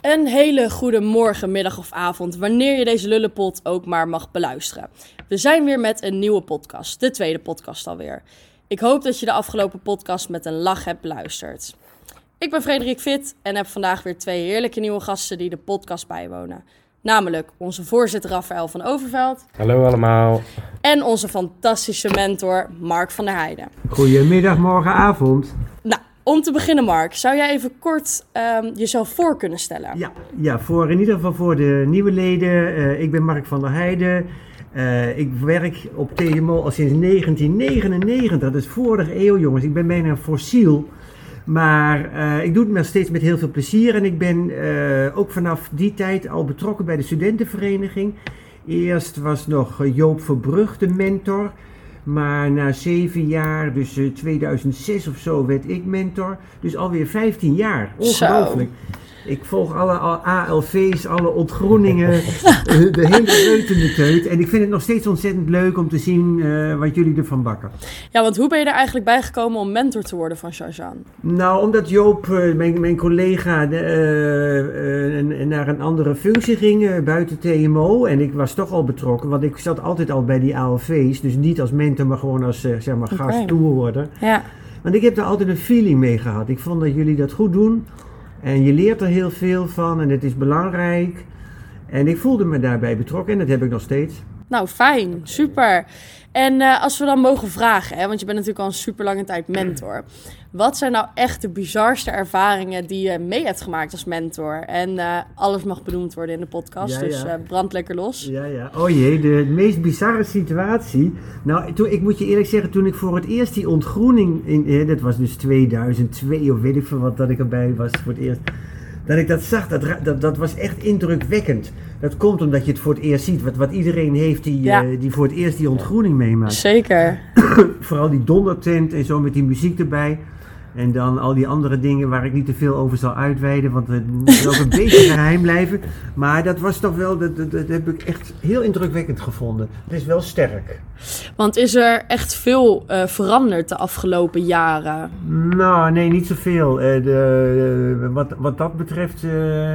Een hele goede morgen, middag of avond, wanneer je deze lullenpot ook maar mag beluisteren. We zijn weer met een nieuwe podcast, de tweede podcast alweer. Ik hoop dat je de afgelopen podcast met een lach hebt beluisterd. Ik ben Frederik Fit en heb vandaag weer twee heerlijke nieuwe gasten die de podcast bijwonen. Namelijk onze voorzitter Rafael van Overveld Hallo allemaal. en onze fantastische mentor Mark van der Heijden. Goedemiddag, morgen, avond. Nou, om te beginnen Mark, zou jij even kort ehm, jezelf voor kunnen stellen? Ja, ja, voor in ieder geval voor de nieuwe leden. eh, ik ben Mark van der Heijden. Eh, ik werk op TMO al sinds 1999. Dat is vorige eeuw, jongens. Ik ben bijna fossiel. Maar eh, ik doe het nog steeds met heel veel plezier. En ik ben ook vanaf die tijd al betrokken bij de studentenvereniging. Eerst was nog Joop Verbrug de mentor. Maar na zeven jaar, dus eh, 2006 of zo, werd ik mentor. Dus alweer 15 jaar. Ongelooflijk. Ik volg alle al- ALV's, alle ontgroeningen, eh, de hele reutende teut. En ik vind het nog steeds ontzettend leuk om te zien eh, wat jullie ervan bakken. Ja, want hoe ben je er eigenlijk bij gekomen om mentor te worden van Shazan? Nou, omdat Joop, eh, mijn, mijn collega, naar een andere functie ging buiten TMO. En ik was toch al betrokken, want ik zat altijd al bij die ALV's. Dus niet als mentor, maar gewoon als zeg maar, Oké. gast toehoorder. Ja. Want ik heb daar altijd een feeling mee gehad. Ik vond dat jullie dat goed doen. En je leert er heel veel van en het is belangrijk. En ik voelde me daarbij betrokken en dat heb ik nog steeds. Nou, fijn, super. En eh, als we dan mogen vragen, hè, want je bent natuurlijk al een super lange tijd mentor. Wat zijn nou echt de bizarste ervaringen die je mee hebt gemaakt als mentor? En eh, alles mag benoemd worden in de podcast, Ja, dus ja. eh, brand lekker los. Ja, ja. Oh jee, de meest bizarre situatie. Nou, toen, ik moet je eerlijk zeggen, toen ik voor het eerst die ontgroening, in, eh, dat was dus 2002 of weet ik veel wat, dat ik erbij was voor het eerst. Dat ik dat zag, dat, dat, dat was echt indrukwekkend. Dat komt omdat je het voor het eerst ziet. Wat, wat iedereen heeft die, Ja. eh, die voor het eerst die ontgroening meemaakt. Zeker. Vooral die dondertent en zo met die muziek erbij. En dan al die andere dingen waar ik niet te veel over zal uitweiden, want het moet ook een beetje geheim blijven. Maar dat was toch wel, dat, dat, dat heb ik echt heel indrukwekkend gevonden. Het is wel sterk. Want is er echt veel eh, veranderd de afgelopen jaren? Nou, nee, niet zoveel. Eh, de, eh, wat, wat dat betreft,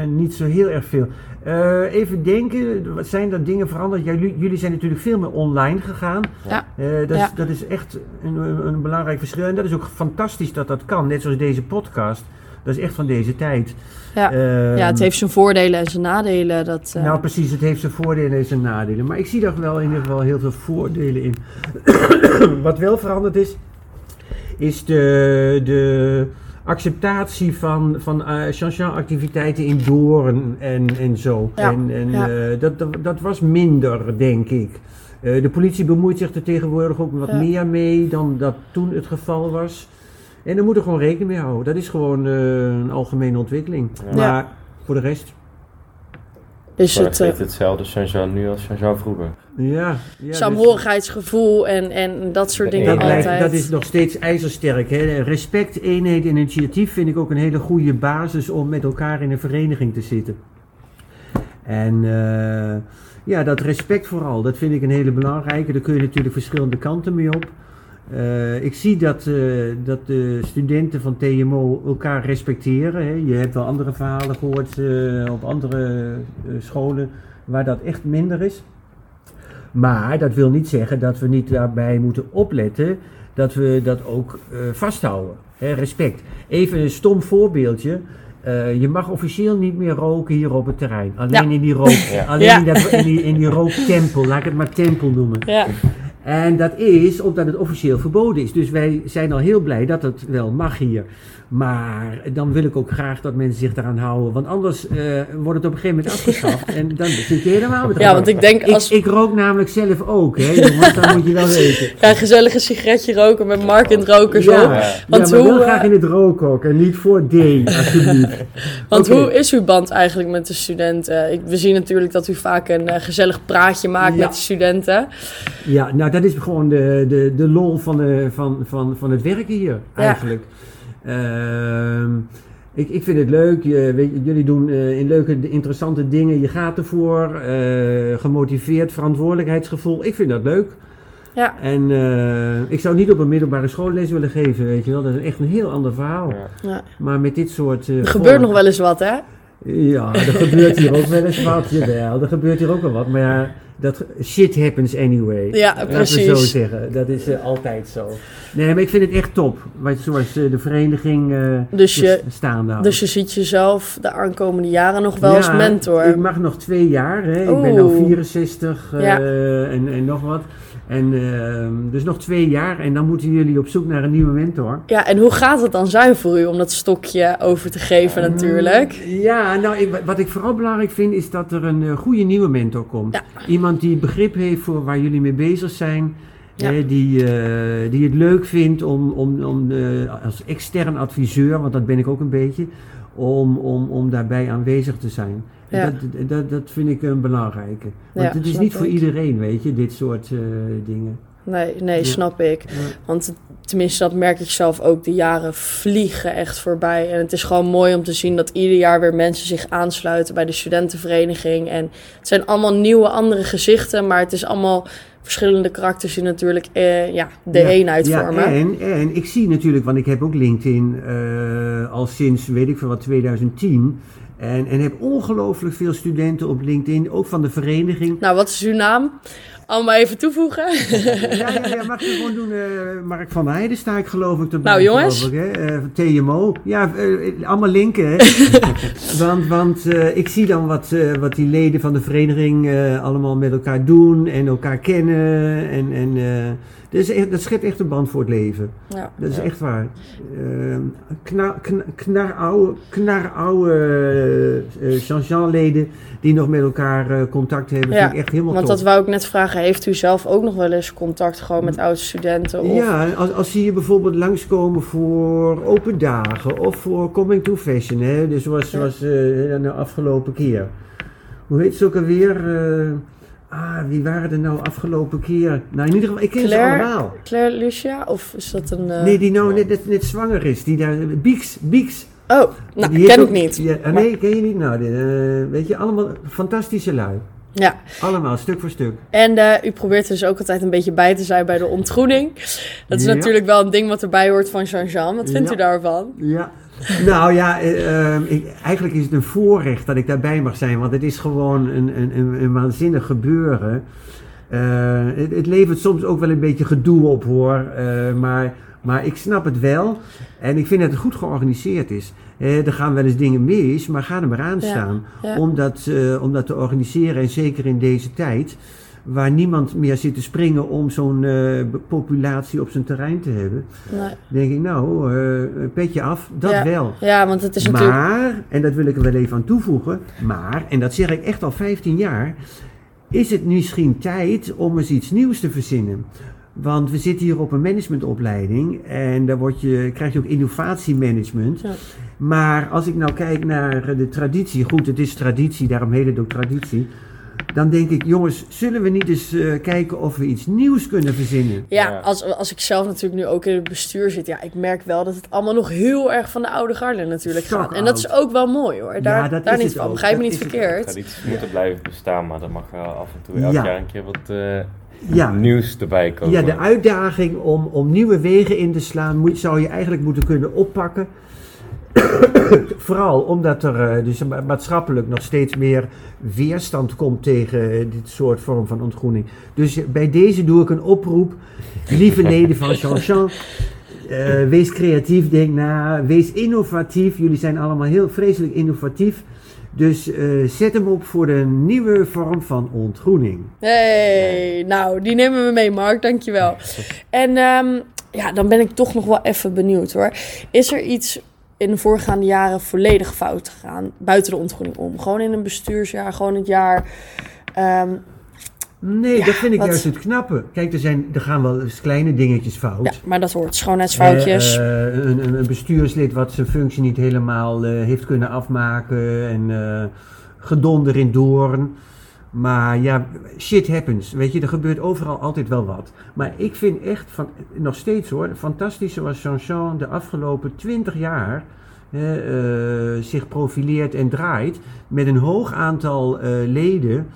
niet zo heel erg veel. Eh, even denken, wat zijn er dingen veranderd? Ja, jullie, zijn natuurlijk veel meer online gegaan. Ja. Eh, dat, Ja. is, dat is echt een, een, belangrijk verschil. En dat is ook fantastisch dat dat kan. Net zoals deze podcast. Dat is echt van deze tijd. Ja. Ehm, ja, het heeft zijn voordelen en zijn nadelen. Dat, eh, Nou, precies. Het heeft zijn voordelen en zijn nadelen. Maar ik zie daar wel in ieder geval heel veel voordelen in. Wat wel veranderd is, is de, de acceptatie van, van eh chanson-activiteiten in Doorn en, en zo. Ja, En, en ja. eh, dat, dat, dat was minder, denk ik. Eh, de politie bemoeit zich er tegenwoordig ook wat Ja. meer mee dan dat toen het geval was. En daar moet er gewoon rekening mee houden. Dat is gewoon eh, een algemene ontwikkeling. Ja. Maar voor de rest, is het het hetzelfde Jean-Jean nu als Jean-Jean vroeger. Ja. ja dus- saamhorigheidsgevoel en, en dat soort dingen Dat, altijd. dat is nog steeds ijzersterk. Hè? Respect, eenheid en initiatief vind ik ook een hele goede basis om met elkaar in een vereniging te zitten. En eh, ja, dat respect vooral, dat vind ik een hele belangrijke. Daar kun je natuurlijk verschillende kanten mee op. Eh, ik zie dat, eh, dat de studenten van TMO elkaar respecteren. Hè. Je hebt wel andere verhalen gehoord eh, op andere scholen waar dat echt minder is. Maar dat wil niet zeggen dat we niet daarbij moeten opletten dat we dat ook eh, vasthouden. Hè, respect. Even een stom voorbeeldje. Eh, je mag officieel niet meer roken hier op het terrein. Alleen Ja. in die rook, Ja. alleen Ja. in, dat, in, die, in die rooktempel, laat ik het maar tempel noemen. En dat is omdat het officieel verboden is. Dus wij zijn al heel blij dat het wel mag hier. Maar dan wil ik ook graag dat mensen zich daaraan houden. Want anders eh, wordt het op een gegeven moment afgeschaft. en dan zit je helemaal met ja want ik denk als ik, ik rook namelijk zelf ook, hè jongens, dat moet je wel weten. ja, een gezellige sigaretje roken met Mark in het rokers Ja. Want ja, maar hoe, wel eh, graag in het rook en niet voor D, alsjeblieft. Want hoe is uw band eigenlijk met de studenten? We zien natuurlijk dat u vaak een eh, gezellig praatje maakt Ja. met de studenten. Ja, nou dat is gewoon de, de, de lol van, de, van, van, van het werken hier, eigenlijk. Ehm, ik, ik vind het leuk. Je, weet, jullie doen eh, in leuke, interessante dingen. Je gaat ervoor. eh, gemotiveerd, verantwoordelijkheidsgevoel. Ik vind dat leuk. Ja, En eh, ik zou niet op een middelbare school les willen geven, weet je wel. Dat is echt een heel ander verhaal. Ja. ja. Maar met dit soort... eh, er gebeurt vormen- nog wel eens wat, hè? Ja, er gebeurt hier ook wel eens wat, jawel. Er gebeurt hier ook wel wat, maar ja, dat, shit happens anyway. Ja, Laten we zo zeggen. Dat is eh, altijd zo. Nee, maar ik vind het echt top. Zoals eh, de vereniging eh Dus je- staande houdt. Dus je ziet jezelf de aankomende jaren nog wel als mentor. Ik mag nog twee jaar. Hè. Ik ben nu 64 eh, Ja. en, en nog wat. En, ehm, dus nog twee jaar en dan moeten jullie op zoek naar een nieuwe mentor. Ja, en hoe gaat het dan zijn voor u om dat stokje over te geven natuurlijk? Mm, Ja, nou, ik, wat ik vooral belangrijk vind is dat er een goede nieuwe mentor komt. Ja. Iemand die begrip heeft voor waar jullie mee bezig zijn. Ja. hè, die, eh, die het leuk vindt om, om, om eh, als extern adviseur, want dat ben ik ook een beetje, om, om, om daarbij aanwezig te zijn. Ja. Dat, dat, dat vind ik een belangrijke. Want Ja, het is niet voor ik. iedereen, weet je, dit soort eh, dingen. Nee, nee, snap ik. Want tenminste, dat merk ik zelf ook. De jaren vliegen echt voorbij. En het is gewoon mooi om te zien dat ieder jaar weer mensen zich aansluiten bij de studentenvereniging. En het zijn allemaal nieuwe, andere gezichten. Maar het is allemaal verschillende karakters die natuurlijk eh, ja, de Ja, eenheid ja, vormen. En, en ik zie natuurlijk, want ik heb ook LinkedIn eh, al sinds, weet ik veel wat, 2010. En, en heb ongelooflijk veel studenten op LinkedIn, ook van de vereniging. Nou, wat is uw naam? Allemaal even toevoegen. Ja, ja, ja, mag ik gewoon doen. eh, Mark van Sta ik geloof ik erbij. Nou, jongens. geloof Ik, hè? Eh, TMO. Ja, eh, allemaal linken. Hè? want want eh, ik zie dan wat, eh, wat die leden van de vereniging eh, allemaal met elkaar doen en elkaar kennen. En, en, eh, dus echt, dat schept echt een band voor het leven. Ja. Dat is Ja. echt waar. Uh, knar, knar, knarouwe, knarouwe eh, eh, Jean-Jean-leden die nog met elkaar eh, contact hebben, Ja, vind ik echt helemaal Want top. dat wou ik net vragen. Heeft u zelf ook nog wel eens contact gewoon met oude studenten? Of... Ja, als, als ze hier bijvoorbeeld langskomen voor open dagen of voor coming to fashion, hè, dus zoals, zoals eh, de afgelopen keer. Hoe heet ze ook alweer? Eh, ah, wie waren er nou afgelopen keer? Nou, in ieder geval, ik ken ze allemaal. Claire Lucia? Of is dat een... eh, Nee, die nou net, net, net zwanger is. Die daar, Bieks, Bieks. Oh, nou, Die ken ik niet. Ja, nee, ken je niet? Nou, die, eh, weet je, allemaal fantastische lui. Ja, Allemaal, stuk voor stuk. en eh, u probeert er dus ook altijd een beetje bij te zijn bij de ontgroening. Dat is Ja. natuurlijk wel een ding wat erbij hoort van Jean-Jean. Wat vindt Ja. u daarvan? Ja. Nou ja, eh, ehm, ik, eigenlijk is het een voorrecht dat ik daarbij mag zijn, want het is gewoon een, een, een, een waanzinnig gebeuren. Eh, het, het levert soms ook wel een beetje gedoe op hoor, eh, maar, maar ik snap het wel en ik vind dat het goed georganiseerd is. Eh, er gaan wel eens dingen mis, maar ga er maar aan staan ja. Om, dat, eh, om dat te organiseren en zeker in deze tijd. Waar niemand meer zit te springen om zo'n eh, populatie op zijn terrein te hebben. Nee. denk ik, nou, eh, petje af, dat Ja. wel. Ja, want het is natuurlijk... Maar, en dat wil ik er wel even aan toevoegen, maar, en dat zeg ik echt al 15 jaar, is het misschien tijd om eens iets nieuws te verzinnen. Want we zitten hier op een managementopleiding en daar word je, krijg je ook innovatiemanagement. Ja. Maar als ik nou kijk naar de traditie, goed, het is traditie, daarom heet het ook traditie. Dan denk ik, jongens, zullen we niet eens eh, kijken of we iets nieuws kunnen verzinnen? Ja, Ja. Als, als ik zelf natuurlijk nu ook in het bestuur zit, ja, ik merk wel dat het allemaal nog heel erg van de oude garde natuurlijk gaat. En dat is ook wel mooi hoor, daar, Ja, dat daar is niet het van. Begrijp me Dat niet is het verkeerd. Tradities moeten blijven bestaan, maar er mag wel af en toe elk Ja. jaar een keer wat eh, Ja, nieuws erbij komen. Ja, de uitdaging om, om nieuwe wegen in te slaan moet, zou je eigenlijk moeten kunnen oppakken. Vooral omdat er eh, dus ma- maatschappelijk nog steeds meer weerstand komt tegen eh, dit soort vorm van ontgroening. Dus bij deze doe ik een oproep. Lieve leden van Jean-Jean, eh, wees creatief, denk na, wees innovatief. Jullie zijn allemaal heel vreselijk innovatief. Dus eh, zet hem op voor de nieuwe vorm van ontgroening. Hey, nou, die nemen we mee, Mark, dankjewel. En ehm, ja, dan ben ik toch nog wel even benieuwd hoor. Is er iets in de voorgaande jaren volledig fout gegaan, buiten de ontgroening om? Gewoon in een bestuursjaar, gewoon het jaar... ehm, Nee, Ja, dat vind ik wat- juist het knappe. Kijk, er, zijn, er gaan wel eens kleine dingetjes fout. ja, maar dat hoort, schoonheidsfoutjes. Eh, eh, een, een, bestuurslid wat zijn functie niet helemaal eh, heeft kunnen afmaken en gedonder in doorn. Maar ja, shit happens. Weet je, er gebeurt overal altijd wel wat. Maar ik vind echt, van, nog steeds hoor, fantastisch zoals Jean-Jean de afgelopen twintig jaar zich profileert en draait. Met een hoog aantal leden.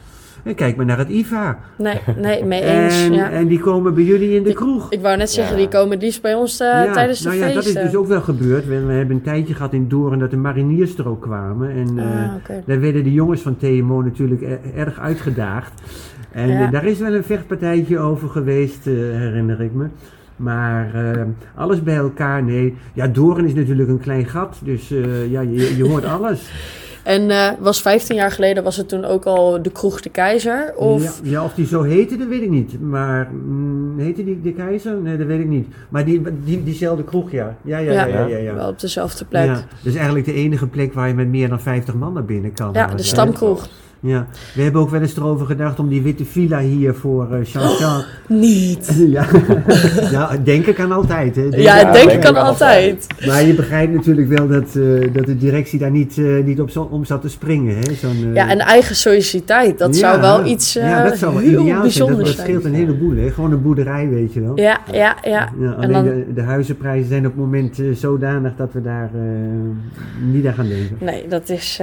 En kijk maar naar het IVA. Nee, nee, mee eens. En, ja. en die komen bij jullie in de Die- kroeg. Ik wou net zeggen, Ja. die komen het liefst bij ons eh, Ja, tijdens de nou ja, dat feesten. is dus ook wel gebeurd. We, we hebben een tijdje gehad in Doorn dat de mariniers er ook kwamen. En Ah, oké. daar werden de jongens van TMO natuurlijk erg uitgedaagd. En Ja. eh, daar is wel een vechtpartijtje over geweest, eh, herinner ik me. Maar eh, alles bij elkaar, nee. Ja, Doorn is natuurlijk een klein gat, dus eh, ja, je, je hoort alles. En eh, was 15 jaar geleden, was het toen ook al de kroeg de keizer? Of... Ja, ja, of die zo heette, dat weet ik niet. Maar mm, heette die de keizer? Nee, dat weet ik niet. Maar die, die, diezelfde kroeg, ja. Ja, ja, ja. ja, ja, ja. Wel op dezelfde plek. Ja, Ja, is eigenlijk de enige plek waar je met meer dan 50 man naar binnen kan. Nou, de stamkroeg. Ja, we hebben ook wel eens erover gedacht om die witte villa hier voor eh Jean-Jean. Niet. ja. ja, denken kan altijd. Hè. Denken Ja, denken kan altijd. Maar je begrijpt natuurlijk wel dat, eh, dat de directie daar niet, eh, niet op zo, om zat te springen. Hè? Zo'n, Ja, en eigen solliciteit. Dat ja, zou wel iets ja, dat zou wel heel ideaal zijn. Dat, bijzonders dat zijn. scheelt een heleboel. Hè? Gewoon een boerderij, weet je wel. Ja, ja, ja. Ja, En alleen dan- de, de huizenprijzen zijn op het moment zodanig dat we daar niet aan gaan denken. Nee, dat is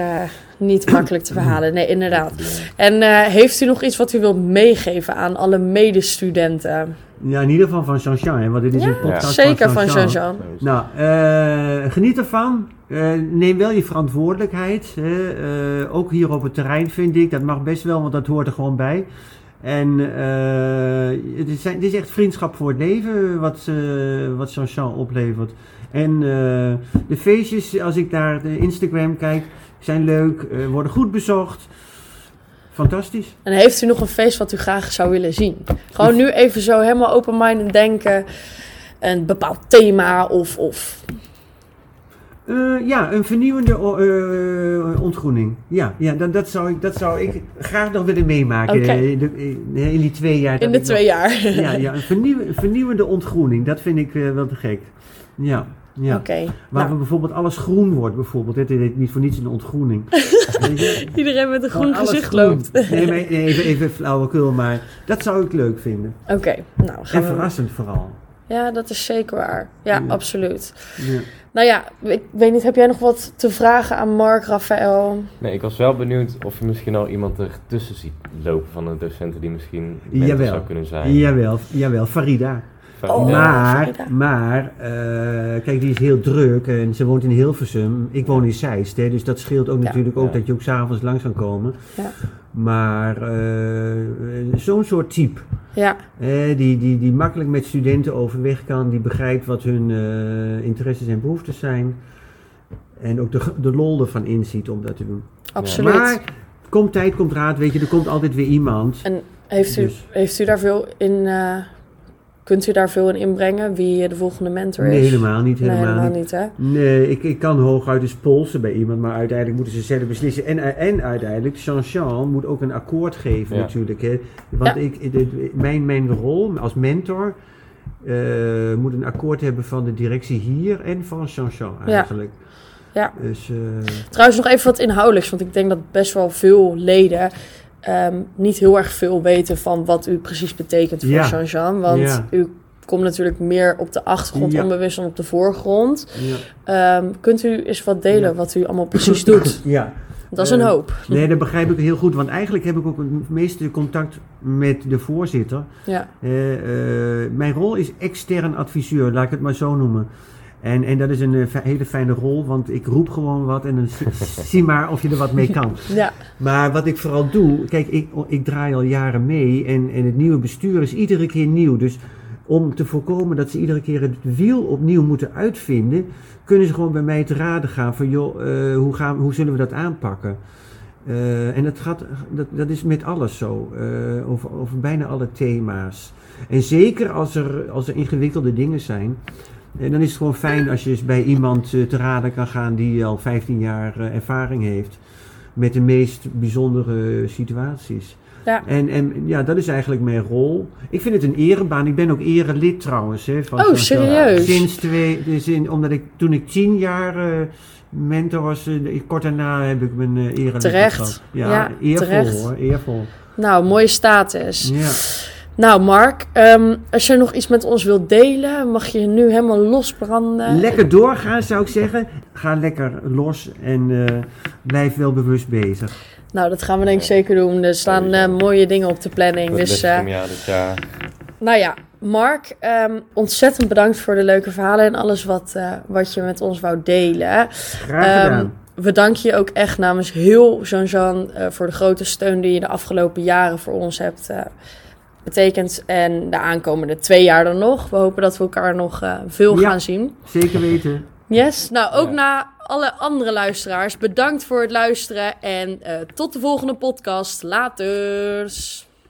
niet makkelijk te verhalen. Nee, inderdaad. En eh, heeft u nog iets wat u wilt meegeven aan alle medestudenten? Ja, in ieder geval van Jean-Jean, want dit is Ja. een podcast Zeker van Jean-Jean. Nou, eh, geniet ervan. Eh, neem wel je verantwoordelijkheid. Ook hier op het terrein vind ik. Dat mag best wel, want dat hoort er gewoon bij. En het, is, het is echt vriendschap voor het leven wat, wat Jean-Jean oplevert. En eh, de feestjes, als ik naar de Instagram kijk, zijn leuk. eh, worden goed bezocht. Fantastisch. En heeft u nog een feest wat u graag zou willen zien? Gewoon nu even zo helemaal open-minded denken. Een bepaald thema of... of. Eh, ja, een vernieuwende ontgroening. Ja, ja dat, dat, zou ik, dat zou ik graag nog willen meemaken in, de- in- die twee jaar. In de twee jaar. ja, ja een, vernieuw- een vernieuwende ontgroening. Dat vind ik wel te gek. Ja, ja. Oké. Waar nou, we bijvoorbeeld alles groen wordt, bijvoorbeeld. Het is niet voor niets een ontgroening. Iedereen met een groen gezicht groen. loopt. Nee, maar even, even flauwekul, maar dat zou ik leuk vinden. Oké, nou gaan En we... verrassend vooral. Ja, dat is zeker waar. Ja, Ja. absoluut. Ja. Nou ja, ik weet niet, heb jij nog wat te vragen aan Mark, Rafael? Nee, ik was wel benieuwd of je misschien al iemand ertussen ziet lopen van de docenten die misschien mentor Jawel. zou kunnen zijn. Jawel, jawel, Farida. Oh, maar, Farida. maar eh, kijk, die is heel druk en ze woont in Hilversum. Ik woon in Zeist, hè, dus dat scheelt ook Ja. natuurlijk ook Ja. dat je ook s'avonds langs kan komen. Ja. Maar eh, zo'n soort type, Ja, eh, die, die, die makkelijk met studenten overweg kan, die begrijpt wat hun eh, interesses en behoeftes zijn. En ook de, de lol ervan inziet om dat te doen. absoluut. Maar, komt tijd, komt raad, weet je, er komt altijd weer iemand. En heeft u, Dus- heeft u daar veel in... kunt u daar veel in inbrengen? Wie de volgende mentor is? Nee, helemaal niet, Nee, helemaal, niet. niet, hè? Nee, ik, ik kan hooguit eens polsen bij iemand, maar uiteindelijk moeten ze zelf beslissen. En, en uiteindelijk, Jean-Jean moet ook een akkoord geven Ja. natuurlijk. Hè. Want Ja. ik, de- mijn, mijn rol als mentor eh, moet een akkoord hebben van de directie hier en van Jean-Jean Ja. eigenlijk. Ja. Dus, eh, Trouwens, nog even wat inhoudelijks, want ik denk dat best wel veel leden ehm, niet heel erg veel weten van wat u precies betekent voor Ja. Jean-Jean. Want Ja. u komt natuurlijk meer op de achtergrond Ja. onbewust dan op de voorgrond. ja. Ehm, kunt u eens wat delen wat u allemaal precies doet? ja. Dat is een Eh, hoop. Nee, dat begrijp ik heel goed. Want eigenlijk heb ik ook het meeste contact met de voorzitter. Ja, Eh, eh, mijn rol is extern adviseur, laat ik het maar zo noemen. En, en dat is een eh, hele fijne rol, want ik roep gewoon wat en dan zie- maar of je er wat mee kan. ja, Maar wat ik vooral doe, kijk, ik, ik draai al jaren mee en, en het nieuwe bestuur is iedere keer nieuw. Dus om te voorkomen dat ze iedere keer het wiel opnieuw moeten uitvinden, kunnen ze gewoon bij mij te raden gaan van joh, eh, hoe, gaan, hoe zullen we dat aanpakken? Eh, en dat, gaat, dat, dat is met alles zo, over, over bijna alle thema's. En zeker als er, als er ingewikkelde dingen zijn, eh, dan is het gewoon fijn als je eens bij iemand eh, te raden kan gaan die al 15 jaar eh, ervaring heeft met de meest bijzondere situaties. ja. En, en ja, dat is eigenlijk mijn rol. Ik vind het een erebaan. Ik ben ook erelid trouwens. Hè, van Oh, serieus? Sinds twee, dus in, omdat ik toen ik tien jaar eh, mentor was, kort daarna heb ik mijn uh, erelid Terecht. Ja, Ja, eervol terecht. hoor, eervol. Nou, mooie status. Ja. Nou, Mark, ehm, als je nog iets met ons wilt delen, mag je nu helemaal losbranden. Lekker doorgaan zou ik zeggen. ga lekker los en eh, blijf wel bewust bezig. Nou, dat gaan we denk ik zeker doen. Er staan eh, mooie dingen op de planning. Dus eh, van ja, dit jaar. Nou ja, Mark, ehm, ontzettend bedankt voor de leuke verhalen en alles wat, eh, wat je met ons wou delen. Graag Ehm, gedaan. we danken je ook echt namens heel Jean-Jean eh, voor de grote steun die je de afgelopen jaren voor ons hebt betekend. En de aankomende twee jaar dan nog. We hopen dat we elkaar nog eh, veel Ja. gaan zien. Zeker weten. Yes, nou ook Ja. na alle andere luisteraars, bedankt voor het luisteren en eh, tot de volgende podcast. Laters!